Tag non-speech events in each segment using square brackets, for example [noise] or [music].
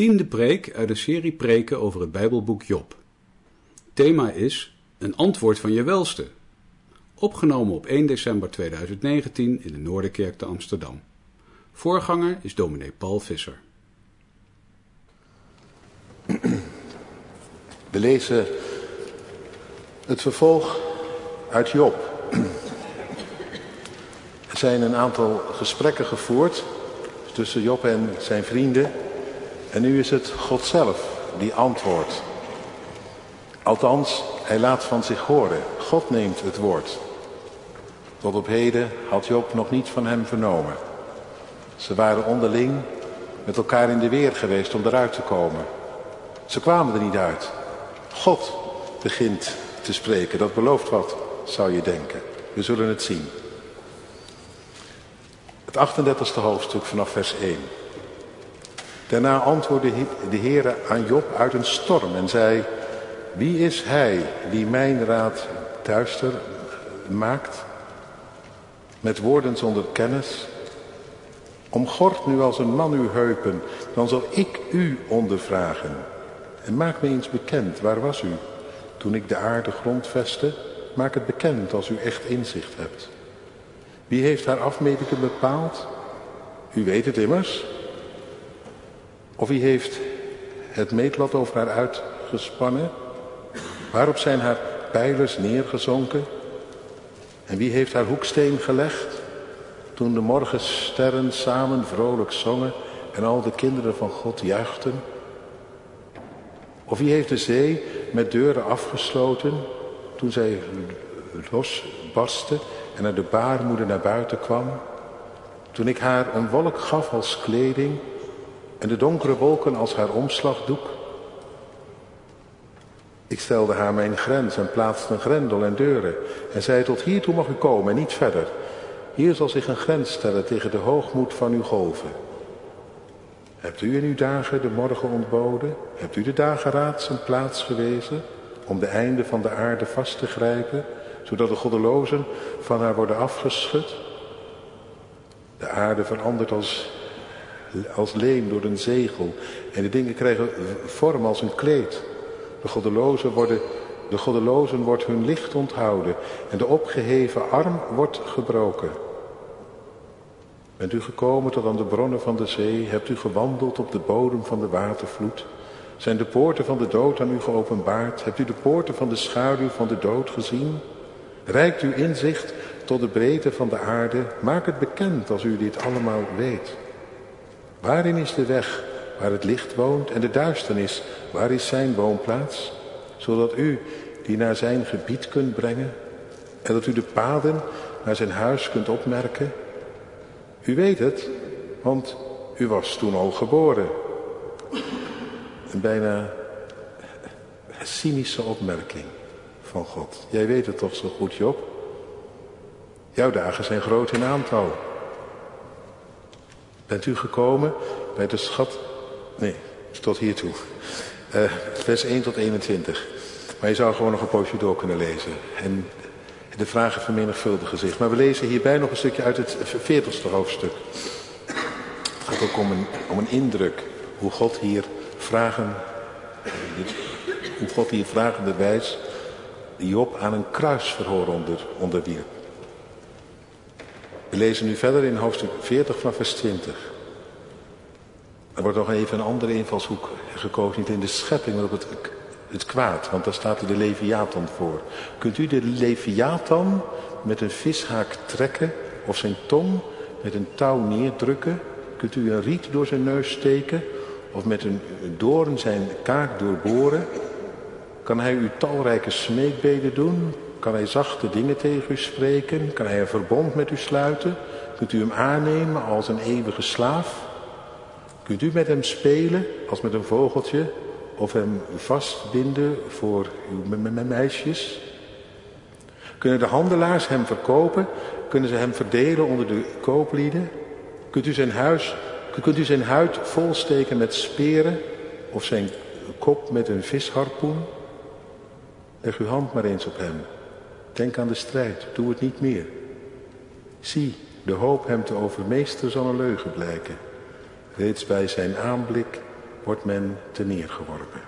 tiende preek uit de serie preken over het Bijbelboek Job. Thema is Een antwoord van je welste. Opgenomen op 1 december 2019 in de Noorderkerk te Amsterdam. Voorganger is dominee Paul Visser. We lezen het vervolg uit Job. Er zijn een aantal gesprekken gevoerd tussen Job en zijn vrienden. En nu is het God zelf die antwoordt. Althans, hij laat van zich horen. God neemt het woord. Tot op heden had Job nog niet van hem vernomen. Ze waren onderling met elkaar in de weer geweest om eruit te komen. Ze kwamen er niet uit. God begint te spreken. Dat belooft wat, zou je denken. We zullen het zien. Het 38e hoofdstuk vanaf vers 1. Daarna antwoordde de Heer aan Job uit een storm en zei... Wie is hij die mijn raad duister maakt? Met woorden zonder kennis. Omgord nu als een man uw heupen, dan zal ik u ondervragen. En maak me eens bekend, waar was u? Toen ik de aarde grondvestte, maak het bekend als u echt inzicht hebt. Wie heeft haar afmetingen bepaald? U weet het immers. Of wie heeft het meetlat over haar uitgespannen? Waarop zijn haar pijlers neergezonken? En wie heeft haar hoeksteen gelegd? Toen de morgensterren samen vrolijk zongen en al de kinderen van God juichten? Of wie heeft de zee met deuren afgesloten toen zij losbarstte en naar de baarmoeder naar buiten kwam? Toen ik haar een wolk gaf als kleding en de donkere wolken als haar omslagdoek? Ik stelde haar mijn grens en plaatste een grendel en deuren en zei tot hiertoe mag u komen en niet verder. Hier zal zich een grens stellen tegen de hoogmoed van uw golven. Hebt u in uw dagen de morgen ontboden? Hebt u de dageraad zijn plaats gewezen om de einde van de aarde vast te grijpen, zodat de goddelozen van haar worden afgeschud? De aarde verandert als, als leem door een zegel en de dingen krijgen vorm als een kleed. De goddelozen, worden, de goddelozen wordt hun licht onthouden en de opgeheven arm wordt gebroken. Bent u gekomen tot aan de bronnen van de zee? Hebt u gewandeld op de bodem van de watervloed? Zijn de poorten van de dood aan u geopenbaard? Hebt u de poorten van de schaduw van de dood gezien? Rijkt uw inzicht tot de breedte van de aarde? Maak het bekend als u dit allemaal weet. Waarin is de weg waar het licht woont en de duisternis, waar is zijn woonplaats? Zodat u die naar zijn gebied kunt brengen en dat u de paden naar zijn huis kunt opmerken u weet het, want u was toen al geboren. Een bijna cynische opmerking van God. Jij weet het toch zo goed, Job? Jouw dagen zijn groot in aantal. Bent u gekomen bij de schat... Nee, tot hiertoe. Uh, vers 1 tot 21. Maar je zou gewoon nog een poosje door kunnen lezen. En de vragen vermenigvuldigen zich. Maar we lezen hierbij nog een stukje uit het 40ste hoofdstuk. Het gaat ook om een, om een indruk hoe God hier vragen, hoe God hier vragende wijs Job aan een kruisverhoor onder, onderwierp. We lezen nu verder in hoofdstuk 40 van vers 20. Er wordt nog even een andere invalshoek gekozen, niet in de schepping, maar op het het kwaad, want daar staat de Leviathan voor. Kunt u de Leviathan met een vishaak trekken of zijn tong met een touw neerdrukken? Kunt u een riet door zijn neus steken of met een doorn zijn kaak doorboren? Kan hij u talrijke smeekbeden doen? Kan hij zachte dingen tegen u spreken? Kan hij een verbond met u sluiten? Kunt u hem aannemen als een eeuwige slaaf? Kunt u met hem spelen als met een vogeltje of hem vastbinden voor uw meisjes? Kunnen de handelaars hem verkopen? Kunnen ze hem verdelen onder de kooplieden? Kunt u zijn, huis, kunt u zijn huid volsteken met speren of zijn kop met een visharpoen? Leg uw hand maar eens op hem. Denk aan de strijd, doe het niet meer. Zie, de hoop hem te overmeesteren zal een leugen blijken. Reeds bij zijn aanblik wordt men te neergeworpen.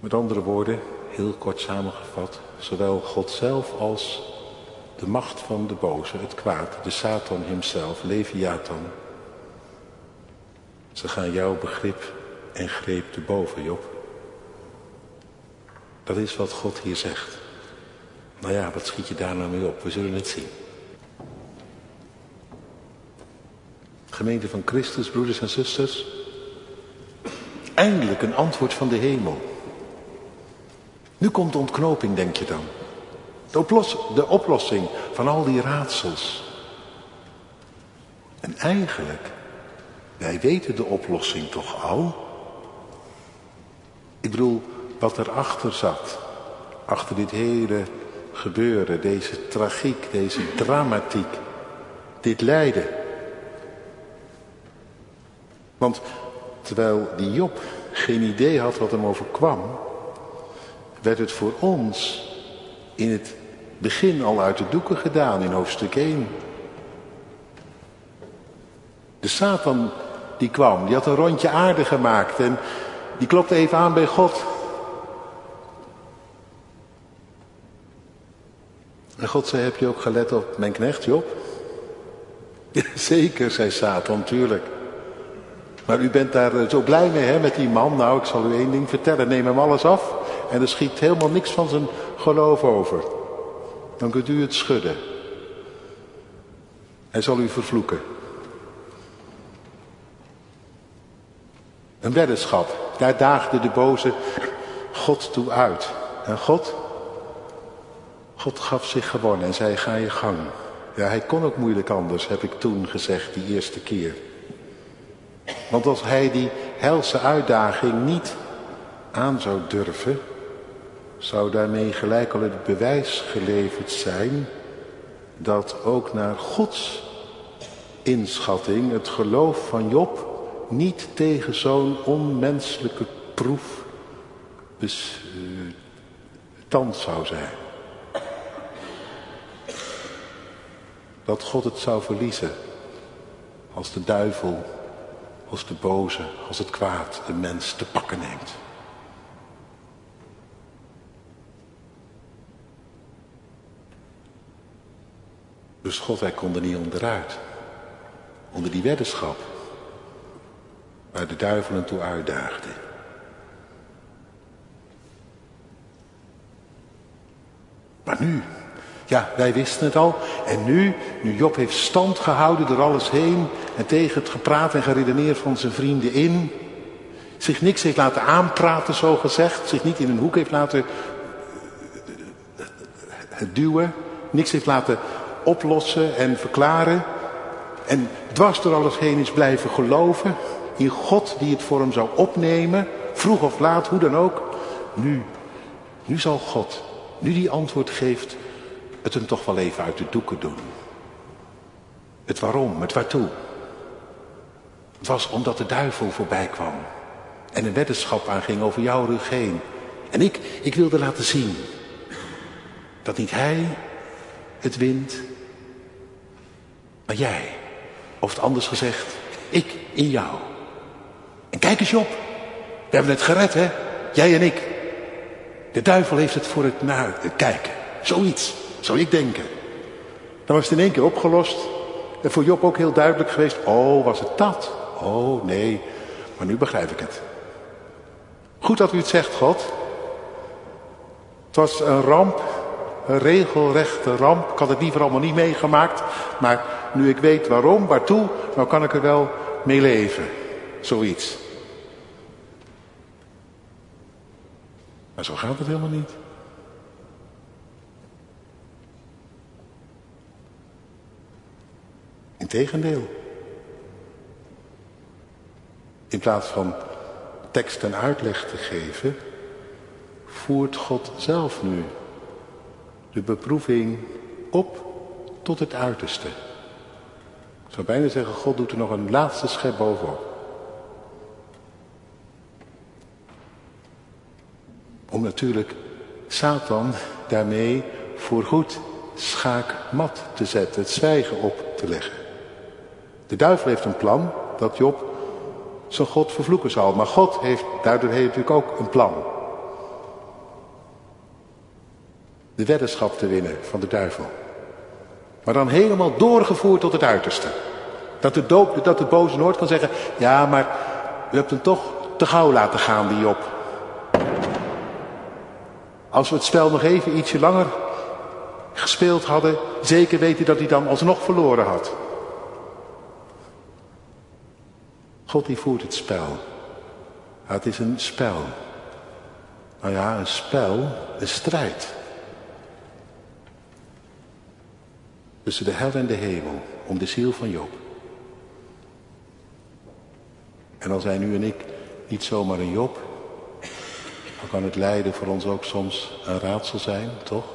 Met andere woorden, heel kort samengevat, zowel God zelf als de macht van de boze, het kwaad, de Satan hemzelf, Leviathan. Ze gaan jouw begrip en greep te boven, Job. Dat is wat God hier zegt. Nou ja, wat schiet je daar nou mee op? We zullen het zien. Gemeente van Christus, broeders en zusters. Eindelijk een antwoord van de hemel. Nu komt de ontknoping, denk je dan. De, de oplossing van al die raadsels. En eigenlijk, wij weten de oplossing toch al? Ik bedoel, wat erachter zat. Achter dit hele gebeuren, deze tragiek, deze dramatiek. Dit lijden. Want terwijl die Job geen idee had wat hem overkwam, werd het voor ons in het begin al uit de doeken gedaan in hoofdstuk 1. De Satan die kwam, die had een rondje aarde gemaakt en die klopte even aan bij God. En God zei, heb je ook gelet op mijn knecht Job? Zeker, zei Satan, tuurlijk. Maar u bent daar zo blij mee hè, met die man. Nou, ik zal u één ding vertellen. Neem hem alles af en er schiet helemaal niks van zijn geloof over. Dan kunt u het schudden. Hij zal u vervloeken. Een weddenschap. Daar daagde de boze God toe uit. En God, God gaf zich gewonnen en zei ga je gang. Ja, hij kon ook moeilijk anders, heb ik toen gezegd, die eerste keer. Want als hij die helse uitdaging niet aan zou durven, zou daarmee gelijk al het bewijs geleverd zijn dat ook naar Gods inschatting het geloof van Job niet tegen zo'n onmenselijke proef bestand zou zijn. Dat God het zou verliezen als de duivel, als de boze, als het kwaad de mens te pakken neemt. Dus God, hij kon er niet onderuit. Onder die weddenschap. Waar de duivel hem toe uitdaagde. Maar nu, ja, wij wisten het al. En nu, nu Job heeft stand gehouden door alles heen. En tegen het gepraat en geredeneerd van zijn vrienden in. Zich niks heeft laten aanpraten, zo gezegd. Zich niet in een hoek heeft laten duwen. Niks heeft laten oplossen en verklaren. En dwars door alles heen is blijven geloven in God die het voor hem zou opnemen. Vroeg of laat, hoe dan ook. Nu, nu zal God, nu die antwoord geeft, het hem toch wel even uit de doeken doen. Het waarom, het waartoe. Het was omdat de duivel voorbij kwam. En een weddenschap aanging over jouw rug heen. En ik, ik wilde laten zien dat niet hij het wint, maar jij. Of het anders gezegd, ik in jou. En kijk eens op. We hebben het gered, hè? Jij en ik. De duivel heeft het voor het naar kijken. Zoiets, zou ik denken. Dan was het in één keer opgelost. En voor Job ook heel duidelijk geweest. Oh, was het dat? Oh, nee. Maar nu begrijp ik het. Goed dat u het zegt, God. Het was een ramp een regelrechte ramp. Ik had het liever allemaal niet meegemaakt. Maar nu ik weet waarom, waartoe, nou kan ik er wel mee leven. Zoiets. Maar zo gaat het helemaal niet. Integendeel. In plaats van tekst en uitleg te geven, voert God zelf nu de beproeving op tot het uiterste. Ik zou bijna zeggen, God doet er nog een laatste schep bovenop. Om natuurlijk Satan daarmee voorgoed schaakmat te zetten, het zwijgen op te leggen. De duivel heeft een plan. dat Job zijn God vervloeken zal. Maar God heeft daardoor heeft natuurlijk ook een plan. De weddenschap te winnen van de duivel. Maar dan helemaal doorgevoerd tot het uiterste. Dat de, doop, dat de boze nooit kan zeggen, ja maar u hebt hem toch te gauw laten gaan die Job. Als we het spel nog even ietsje langer gespeeld hadden, zeker u dat hij dan alsnog verloren had. God die voert het spel. het is een spel. Nou ja, een spel, een strijd. Tussen de hel en de hemel, om de ziel van Job. En al zijn u en ik niet zomaar een Job, dan kan het lijden voor ons ook soms een raadsel zijn, toch?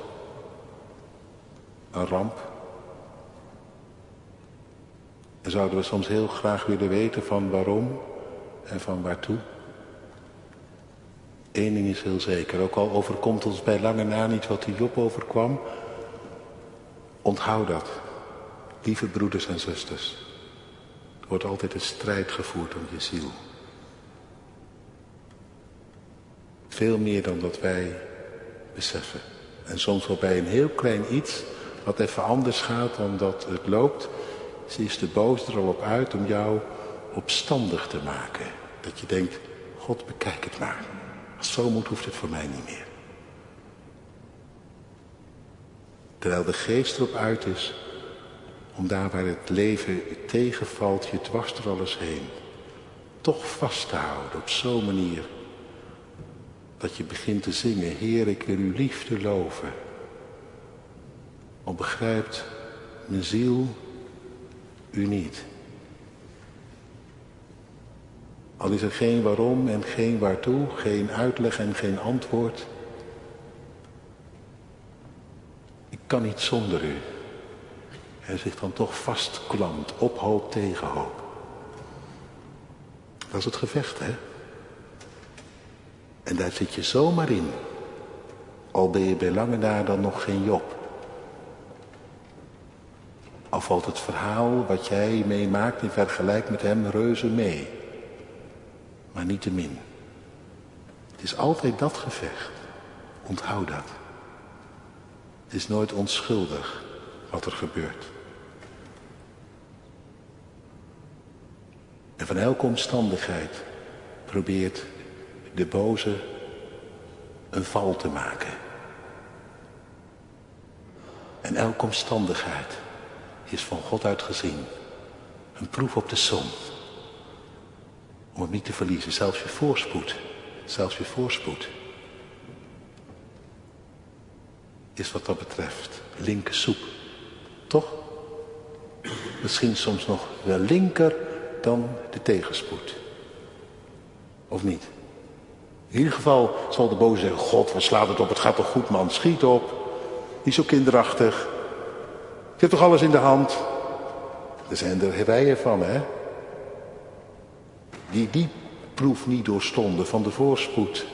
Een ramp. En zouden we soms heel graag willen weten van waarom en van waartoe. Eén ding is heel zeker, ook al overkomt ons bij lange na niet wat die Job overkwam. Onthoud dat, lieve broeders en zusters. Er wordt altijd een strijd gevoerd om je ziel. Veel meer dan dat wij beseffen. En soms wel bij een heel klein iets, wat even anders gaat dan dat het loopt, ze is de boos er al op uit om jou opstandig te maken. Dat je denkt, God bekijk het maar. Zo moet hoeft het voor mij niet meer. Terwijl de geest erop uit is om daar waar het leven tegenvalt, je dwars er alles heen, toch vast te houden op zo'n manier dat je begint te zingen, Heer, ik wil uw liefde loven. Al begrijpt mijn ziel u niet. Al is er geen waarom en geen waartoe, geen uitleg en geen antwoord. Ik kan niet zonder u. Hij zich dan toch vastklampt, op hoop tegen hoop. Dat is het gevecht, hè? En daar zit je zomaar in. Al ben je bij lange na dan nog geen Job. Al valt het verhaal wat jij meemaakt in vergelijk met hem reuze mee. Maar niet te min. Het is altijd dat gevecht. Onthoud dat. Het is nooit onschuldig wat er gebeurt. En van elke omstandigheid probeert de boze een val te maken. En elke omstandigheid is van God uitgezien een proef op de som. Om het niet te verliezen, zelfs je voorspoed, zelfs je voorspoed, is wat dat betreft linker soep. Toch? Misschien soms nog wel linker dan de tegenspoed. Of niet? In ieder geval zal de boze zeggen, God, wat slaat het op, het gaat toch goed man, schiet op. Niet zo kinderachtig. Je hebt toch alles in de hand? Er zijn er rijen van, hè? Die die proef niet doorstonden van de voorspoed.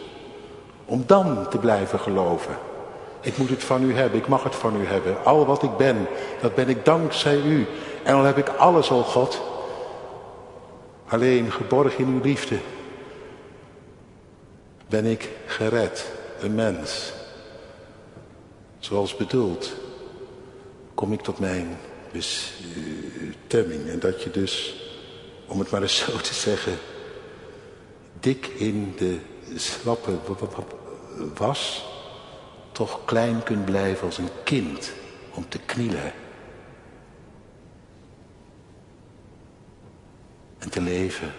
Om dan te blijven geloven. Ik moet het van u hebben, ik mag het van u hebben. Al wat ik ben, dat ben ik dankzij u. En dan heb ik alles, al God. Alleen geborgen in uw liefde. Ben ik gered, een mens. Zoals bedoeld kom ik tot mijn bestemming. En dat je dus, om het maar eens zo te zeggen, dik in de slappe was, toch klein kunt blijven als een kind om te knielen. En te leven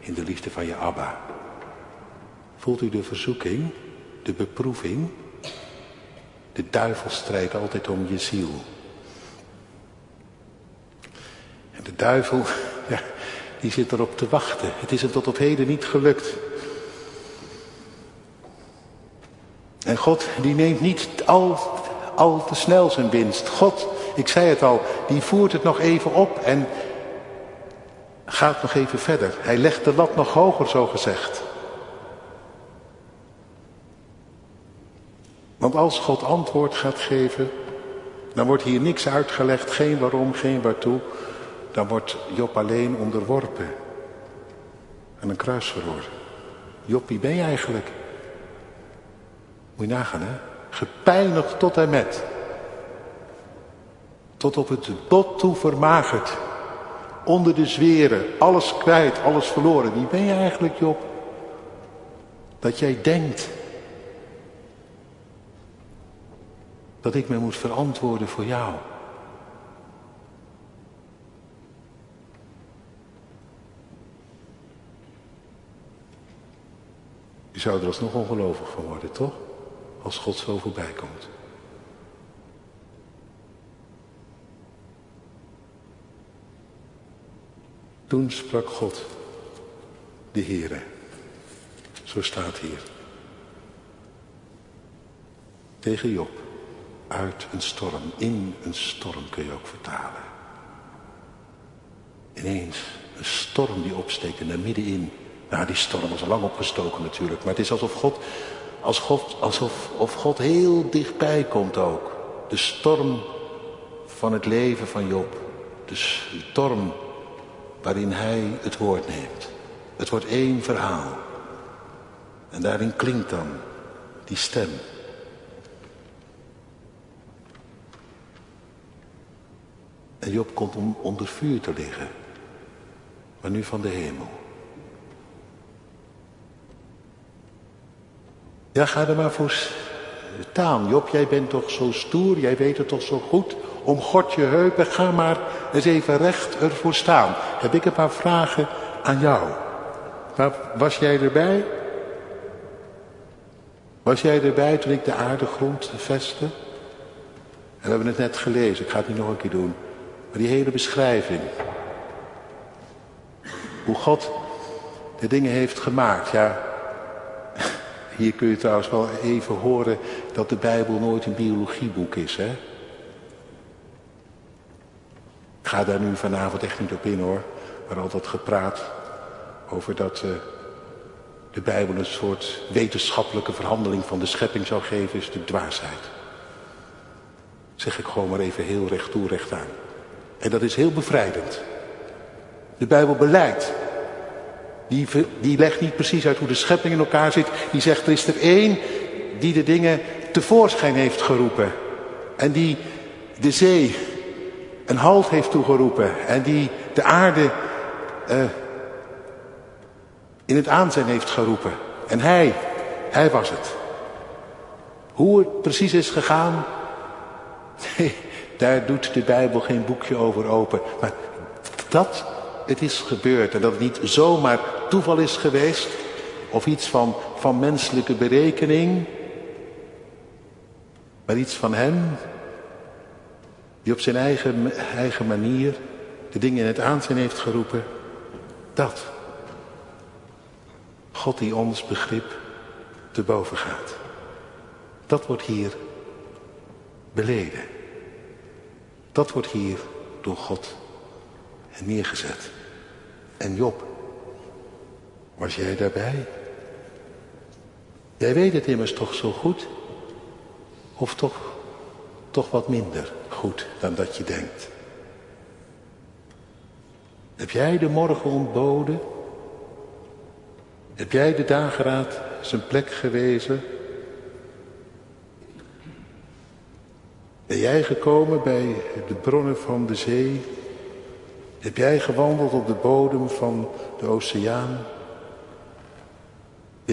in de liefde van je Abba. Voelt u de verzoeking, de beproeving? De duivel strijdt altijd om je ziel. En de duivel, ja, die zit erop te wachten. Het is hem tot op heden niet gelukt. En God, die neemt niet al, al te snel zijn winst. God, ik zei het al, die voert het nog even op en gaat nog even verder. Hij legt de lat nog hoger, zo gezegd. Want als God antwoord gaat geven, dan wordt hier niks uitgelegd, geen waarom, geen waartoe. Dan wordt Job alleen onderworpen aan een kruis verhoord. Job, wie ben je eigenlijk? Moet je nagaan, hè? Gepijnigd tot en met. Tot op het bot toe vermagerd. Onder de zweren, alles kwijt, alles verloren. Wie ben je eigenlijk, Job? Dat jij denkt dat ik me moet verantwoorden voor jou. Zou er alsnog ongelovig van worden, toch? Als God zo voorbij komt. Toen sprak God, de Heere. Zo staat hier. Tegen Job. Uit een storm, in een storm kun je ook vertalen. Ineens een storm die opsteekt en daar middenin. Nou, die storm was al lang opgestoken natuurlijk. Maar het is alsof God, als alsof of God heel dichtbij komt ook. De storm van het leven van Job. De storm waarin hij het woord neemt. Het wordt één verhaal. En daarin klinkt dan die stem. En Job komt om onder vuur te liggen. Maar nu van de hemel. Ja, ga er maar voor staan. Job, jij bent toch zo stoer, jij weet het toch zo goed. Om God je heupen, ga maar eens even recht ervoor staan. Heb ik een paar vragen aan jou. Was jij erbij? Was jij erbij toen ik de aardegrond vestte? En we hebben het net gelezen, ik ga het niet nog een keer doen. Maar die hele beschrijving. Hoe God de dingen heeft gemaakt. Ja, hier kun je trouwens wel even horen dat de Bijbel nooit een biologieboek is. Hè? Ik ga daar nu vanavond echt niet op in hoor. Maar altijd gepraat over dat uh, de Bijbel een soort wetenschappelijke verhandeling van de schepping zou geven, is de dwaasheid. Zeg ik gewoon maar even heel recht toe, recht aan. En dat is heel bevrijdend. De Bijbel beleidt. Die, die legt niet precies uit hoe de schepping in elkaar zit. Die zegt er is er één die de dingen tevoorschijn heeft geroepen. En die de zee een halt heeft toegeroepen. En die de aarde uh, in het aanzijn heeft geroepen. En hij, hij was het. Hoe het precies is gegaan, [laughs] daar doet de Bijbel geen boekje over open. Maar dat het is gebeurd en dat het niet zomaar toeval is geweest of iets van, van menselijke berekening, maar iets van hem die op zijn eigen, eigen manier de dingen in het aanzien heeft geroepen. Dat. God die ons begrip te boven gaat. Dat wordt hier beleden. Dat wordt hier door God neergezet. En Job, was jij daarbij? Jij weet het immers toch zo goed? Of toch, toch wat minder goed dan dat je denkt? Heb jij de morgen ontboden? Heb jij de dageraad zijn plek gewezen? Ben jij gekomen bij de bronnen van de zee? Heb jij gewandeld op de bodem van de oceaan?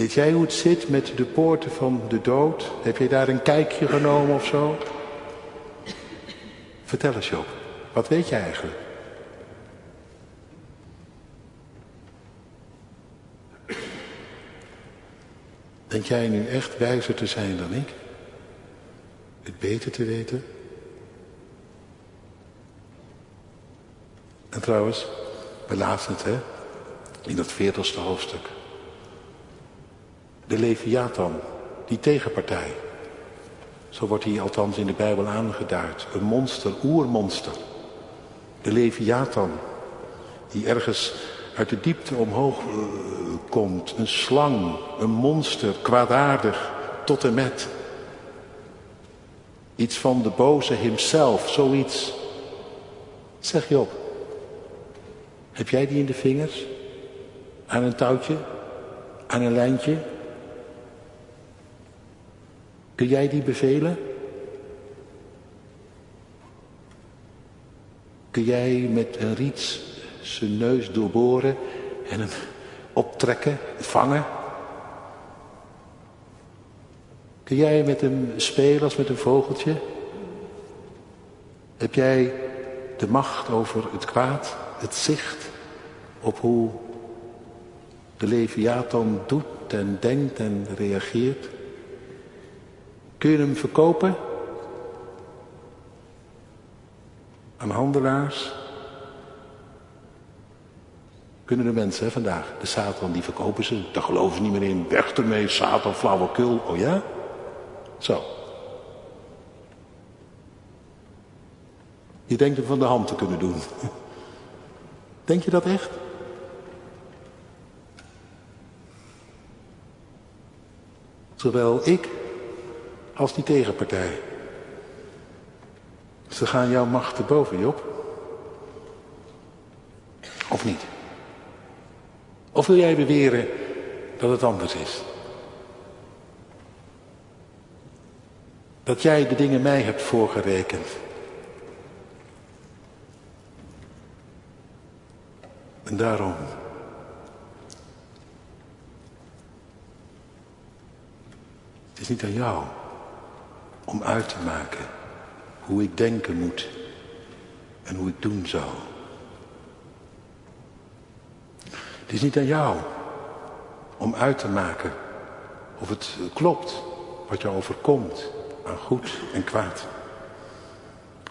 Weet jij hoe het zit met de poorten van de dood? Heb je daar een kijkje genomen of zo? Vertel eens Job, wat weet jij eigenlijk? Denk jij nu echt wijzer te zijn dan ik? Het beter te weten? En trouwens, we lazen het, hè? In dat veertigste hoofdstuk. De Leviathan, die tegenpartij. Zo wordt hij althans in de Bijbel aangeduid. Een monster, oermonster. De Leviathan, die ergens uit de diepte omhoog uh, komt. Een slang, een monster, kwaadaardig, tot en met. Iets van de boze hemzelf, zoiets. Zeg Job, heb jij die in de vingers? Aan een touwtje? Aan een lijntje? Kun jij die bevelen? Kun jij met een riet zijn neus doorboren en hem optrekken, vangen? Kun jij met hem spelen als met een vogeltje? Heb jij de macht over het kwaad, het zicht op hoe de Leviathan doet en denkt en reageert? Kun je hem verkopen? Aan handelaars? Kunnen de mensen hè, vandaag, de Satan, die verkopen ze, daar geloven ze niet meer in. Weg ermee, Satan, flauwekul. Oh ja? Zo. Je denkt hem van de hand te kunnen doen. [laughs] Denk je dat echt? Zowel ik als die tegenpartij. Ze gaan jouw macht te boven, Job. Of niet? Of wil jij beweren dat het anders is? Dat jij de dingen mij hebt voorgerekend. En daarom. Het is niet aan jou om uit te maken hoe ik denken moet en hoe ik doen zou. Het is niet aan jou om uit te maken of het klopt wat jou overkomt aan goed en kwaad.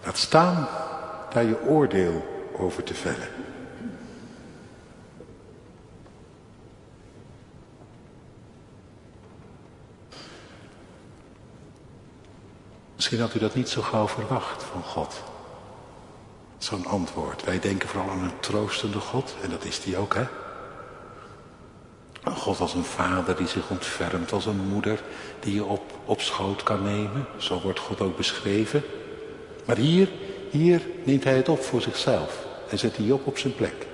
Laat staan daar je oordeel over te vellen. Misschien had u dat niet zo gauw verwacht van God. Zo'n antwoord. Wij denken vooral aan een troostende God, en dat is die ook, hè? Een God als een vader die zich ontfermt, als een moeder die je op, op schoot kan nemen. Zo wordt God ook beschreven. Maar hier, hier neemt hij het op voor zichzelf. En zet die Job op zijn plek.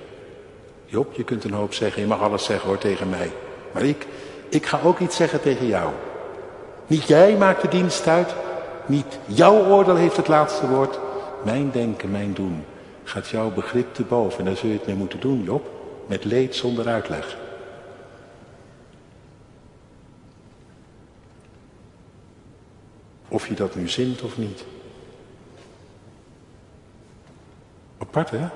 Job, je kunt een hoop zeggen, je mag alles zeggen hoor tegen mij. Maar ik, ik ga ook iets zeggen tegen jou. Niet jij maakt de dienst uit, niet jouw oordeel heeft het laatste woord. Mijn denken, mijn doen gaat jouw begrip te boven. En daar zul je het mee moeten doen, Job. Met leed zonder uitleg. Of je dat nu zint of niet. Apart, hè?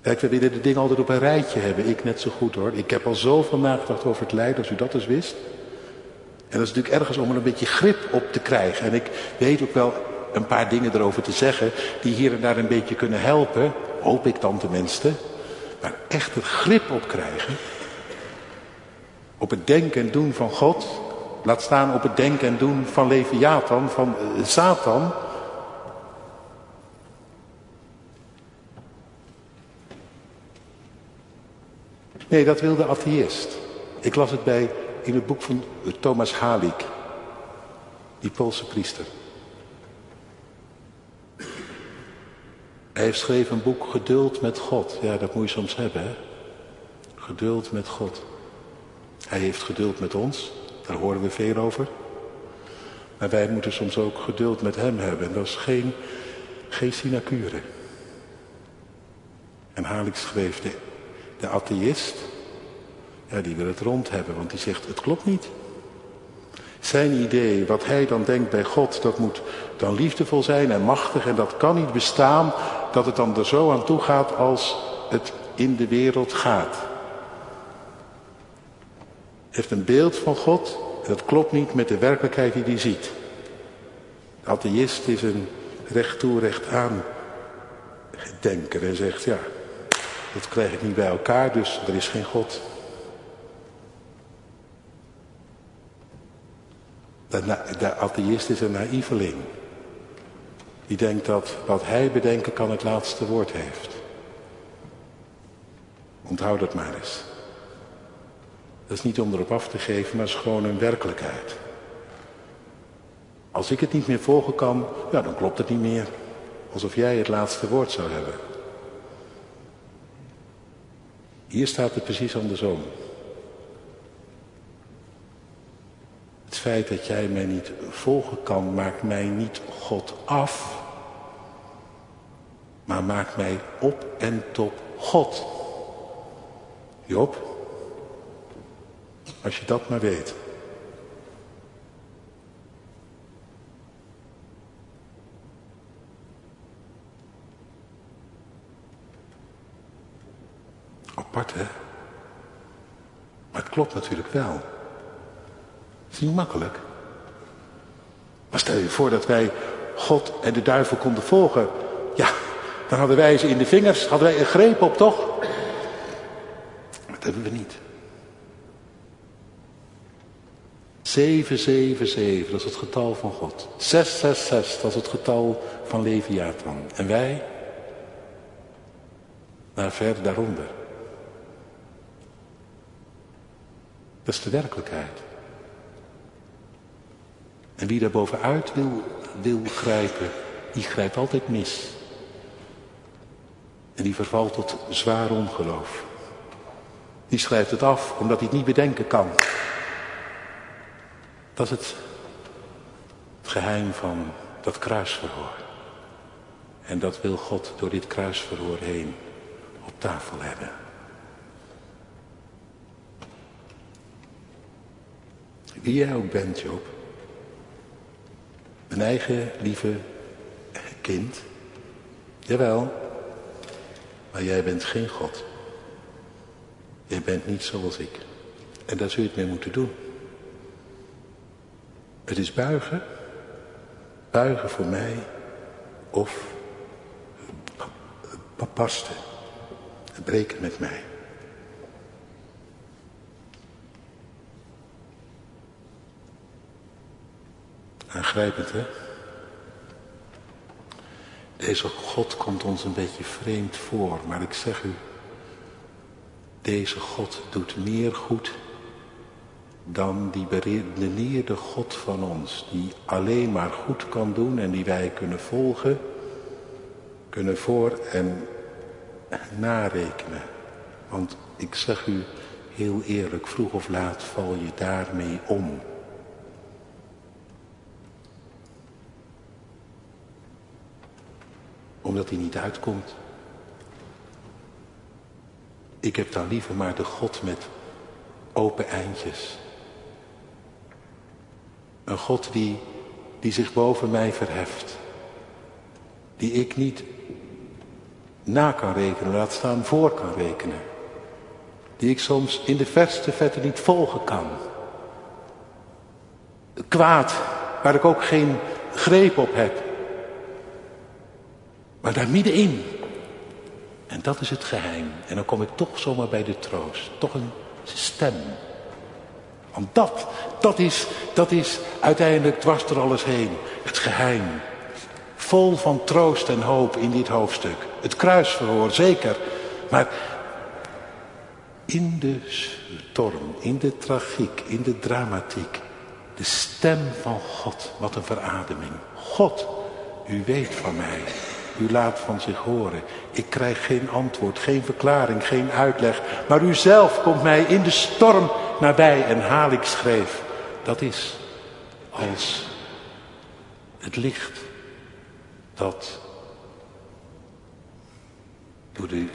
Kijk, we willen de dingen altijd op een rijtje hebben. Ik net zo goed hoor. Ik heb al zoveel nagedacht over het lijden, als u dat eens wist. En dat is natuurlijk ergens om er een beetje grip op te krijgen. En ik weet ook wel een paar dingen erover te zeggen die hier en daar een beetje kunnen helpen. Hoop ik dan tenminste. Maar echt het grip op krijgen. Op het denken en doen van God. Laat staan op het denken en doen van Leviathan, van uh, Satan. Nee, dat wil de atheïst. Ik las het bij in het boek van Thomas Halik, die Poolse priester. Hij heeft geschreven een boek Geduld met God. Ja, dat moet je soms hebben, hè? Geduld met God. Hij heeft geduld met ons, daar horen we veel over. Maar wij moeten soms ook geduld met hem hebben. En dat is geen, geen sinecure. En Halik schreef, de, de atheïst, ja, die wil het rond hebben, want die zegt, het klopt niet. Zijn idee, wat hij dan denkt bij God, dat moet dan liefdevol zijn en machtig en dat kan niet bestaan dat het dan er zo aan toe gaat als het in de wereld gaat. Heeft een beeld van God dat klopt niet met de werkelijkheid die hij ziet. De atheïst is een recht toe, recht aan denker en zegt, ja, dat krijg ik niet bij elkaar, dus er is geen God. De, de atheïst is een naïveling. Die denkt dat wat hij bedenken kan het laatste woord heeft. Onthoud dat maar eens. Dat is niet om erop af te geven, maar is gewoon een werkelijkheid. Als ik het niet meer volgen kan, ja, dan klopt het niet meer. Alsof jij het laatste woord zou hebben. Hier staat het precies andersom. Feit dat jij mij niet volgen kan, maakt mij niet God af, maar maakt mij op en top God. Job, als je dat maar weet. Apart, hè? Maar het klopt natuurlijk wel. Is niet makkelijk. Maar stel je voor dat wij God en de duivel konden volgen. Ja, dan hadden wij ze in de vingers, hadden wij een greep op, toch? Dat hebben we niet. 777, dat is het getal van God. 666, dat is het getal van Leviathan. En wij? Naar ver daaronder. Dat is de werkelijkheid. En wie daar bovenuit wil, wil grijpen, die grijpt altijd mis. En die vervalt tot zwaar ongeloof. Die schrijft het af omdat hij het niet bedenken kan. Dat is het, het geheim van dat kruisverhoor. En dat wil God door dit kruisverhoor heen op tafel hebben. Wie jij ook bent, Job. Mijn eigen lieve kind. Jawel. Maar jij bent geen God. Jij bent niet zoals ik. En daar zul je het mee moeten doen. Het is buigen. Buigen voor mij. Of papasten. Breken met mij. Aangrijpend, hè? Deze God komt ons een beetje vreemd voor, maar ik zeg u, deze God doet meer goed dan die beredeneerde God van ons, die alleen maar goed kan doen en die wij kunnen volgen, kunnen voor en narekenen. Want ik zeg u heel eerlijk, vroeg of laat val je daarmee om. Omdat hij niet uitkomt. Ik heb dan liever maar de God met open eindjes. Een God die, die zich boven mij verheft. Die ik niet na kan rekenen, laat staan voor kan rekenen. Die ik soms in de verste vette niet volgen kan. Kwaad, waar ik ook geen greep op heb. Maar daar middenin. En dat is het geheim. En dan kom ik toch zomaar bij de troost. Toch een stem. Want dat, dat is, dat is uiteindelijk dwars door alles heen. Het geheim. Vol van troost en hoop in dit hoofdstuk. Het kruisverhoor, zeker. Maar in de storm, in de tragiek, in de dramatiek. De stem van God, wat een verademing. God, u weet van mij. U laat van zich horen. Ik krijg geen antwoord, geen verklaring, geen uitleg. Maar u zelf komt mij in de storm nabij en haal ik schreef. Dat is als het licht dat door de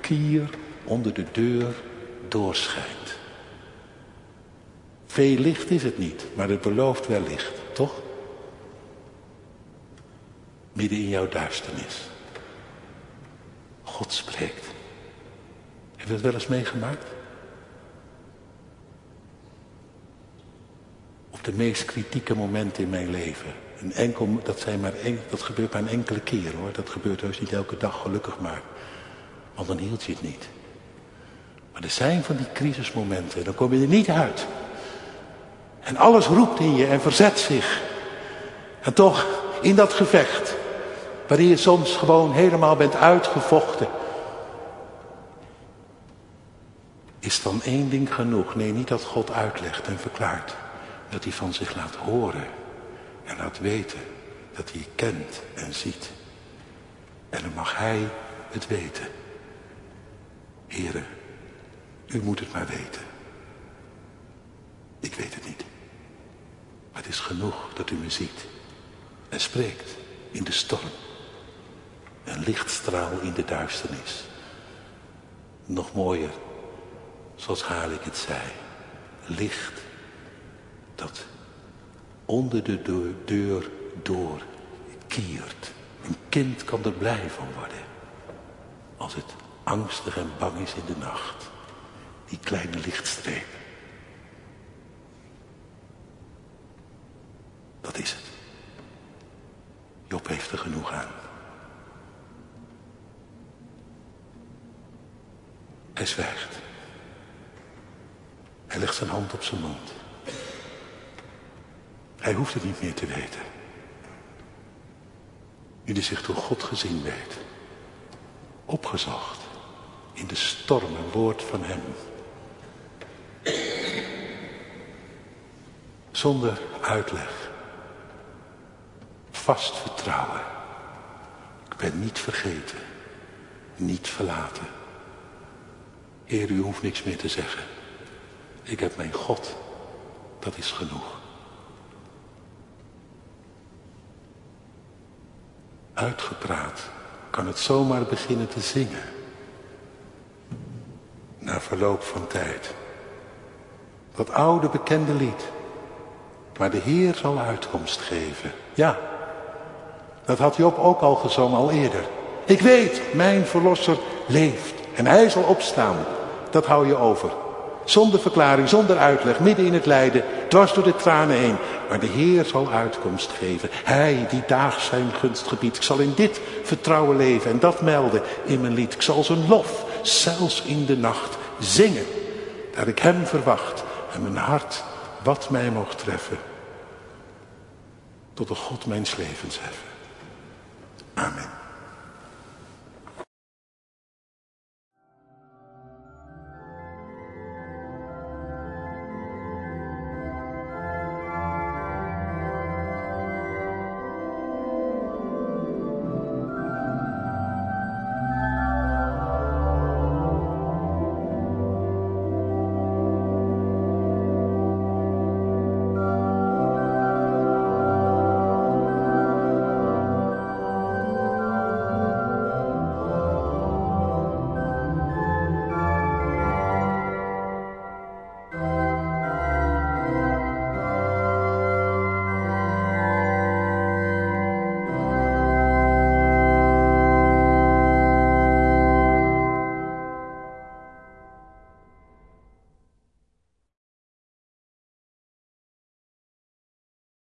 kier onder de deur doorschijnt. Veel licht is het niet, maar het belooft wel licht, toch? Midden in jouw duisternis. God spreekt. Heb je dat wel eens meegemaakt? Op de meest kritieke momenten in mijn leven. Een enkel, dat, zijn maar dat gebeurt maar een enkele keer hoor. Dat gebeurt heus niet elke dag gelukkig maar. Want dan hield je het niet. Maar er zijn van die crisismomenten. Dan kom je er niet uit. En alles roept in je en verzet zich. En toch, in dat gevecht, Waarin je soms gewoon helemaal bent uitgevochten. Is dan één ding genoeg? Nee, niet dat God uitlegt en verklaart. Dat hij van zich laat horen en laat weten dat hij kent en ziet. En dan mag hij het weten. Heren, U moet het maar weten. Ik weet het niet. Maar het is genoeg dat u me ziet en spreekt in de storm. Een lichtstraal in de duisternis. Nog mooier, zoals Haarlik het zei. Licht dat onder de deur door kiert. Een kind kan er blij van worden. Als het angstig en bang is in de nacht. Die kleine lichtstreep. Dat is het. Job heeft er genoeg aan. Hij zwijgt. Hij legt zijn hand op zijn mond. Hij hoeft het niet meer te weten. Nu zich door God gezien weet. Opgezocht. In de storm een woord van hem. Zonder uitleg. Vast vertrouwen. Ik ben niet vergeten. Niet verlaten. Heer, u hoeft niks meer te zeggen. Ik heb mijn God. Dat is genoeg. Uitgepraat kan het zomaar beginnen te zingen. Na verloop van tijd. Dat oude bekende lied. Maar de Heer zal uitkomst geven. Ja, dat had Job ook al gezongen, al eerder. Ik weet, mijn verlosser leeft en hij zal opstaan. Dat hou je over. Zonder verklaring, zonder uitleg, midden in het lijden, dwars door de tranen heen. Maar de Heer zal uitkomst geven. Hij die daags zijn gunstgebied. Ik zal in dit vertrouwen leven en dat melden in mijn lied. Ik zal zijn lof, zelfs in de nacht, zingen. Dat ik hem verwacht en mijn hart wat mij mocht treffen. Tot de God mijn levens heffen.